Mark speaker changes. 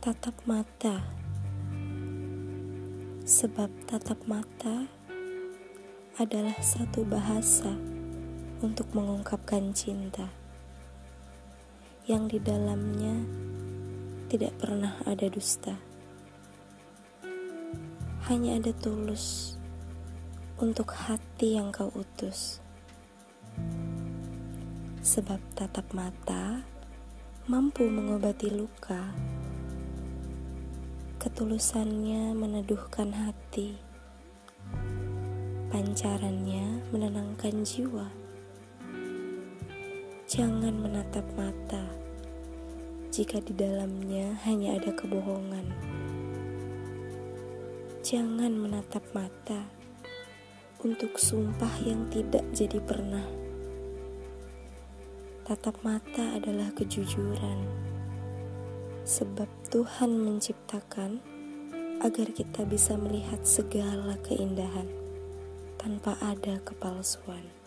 Speaker 1: Tatap mata, sebab tatap mata adalah satu bahasa untuk mengungkapkan cinta yang di dalamnya tidak pernah ada dusta, hanya ada tulus untuk hati yang kau utus. Sebab tatap mata mampu mengobati luka Ketulusannya meneduhkan hati, pancarannya menenangkan jiwa. Jangan menatap mata jika di dalamnya hanya ada kebohongan. Jangan menatap mata untuk sumpah yang tidak jadi pernah. Tatap mata adalah kejujuran sebab Tuhan menciptakan agar kita bisa melihat segala keindahan tanpa ada kepalsuan.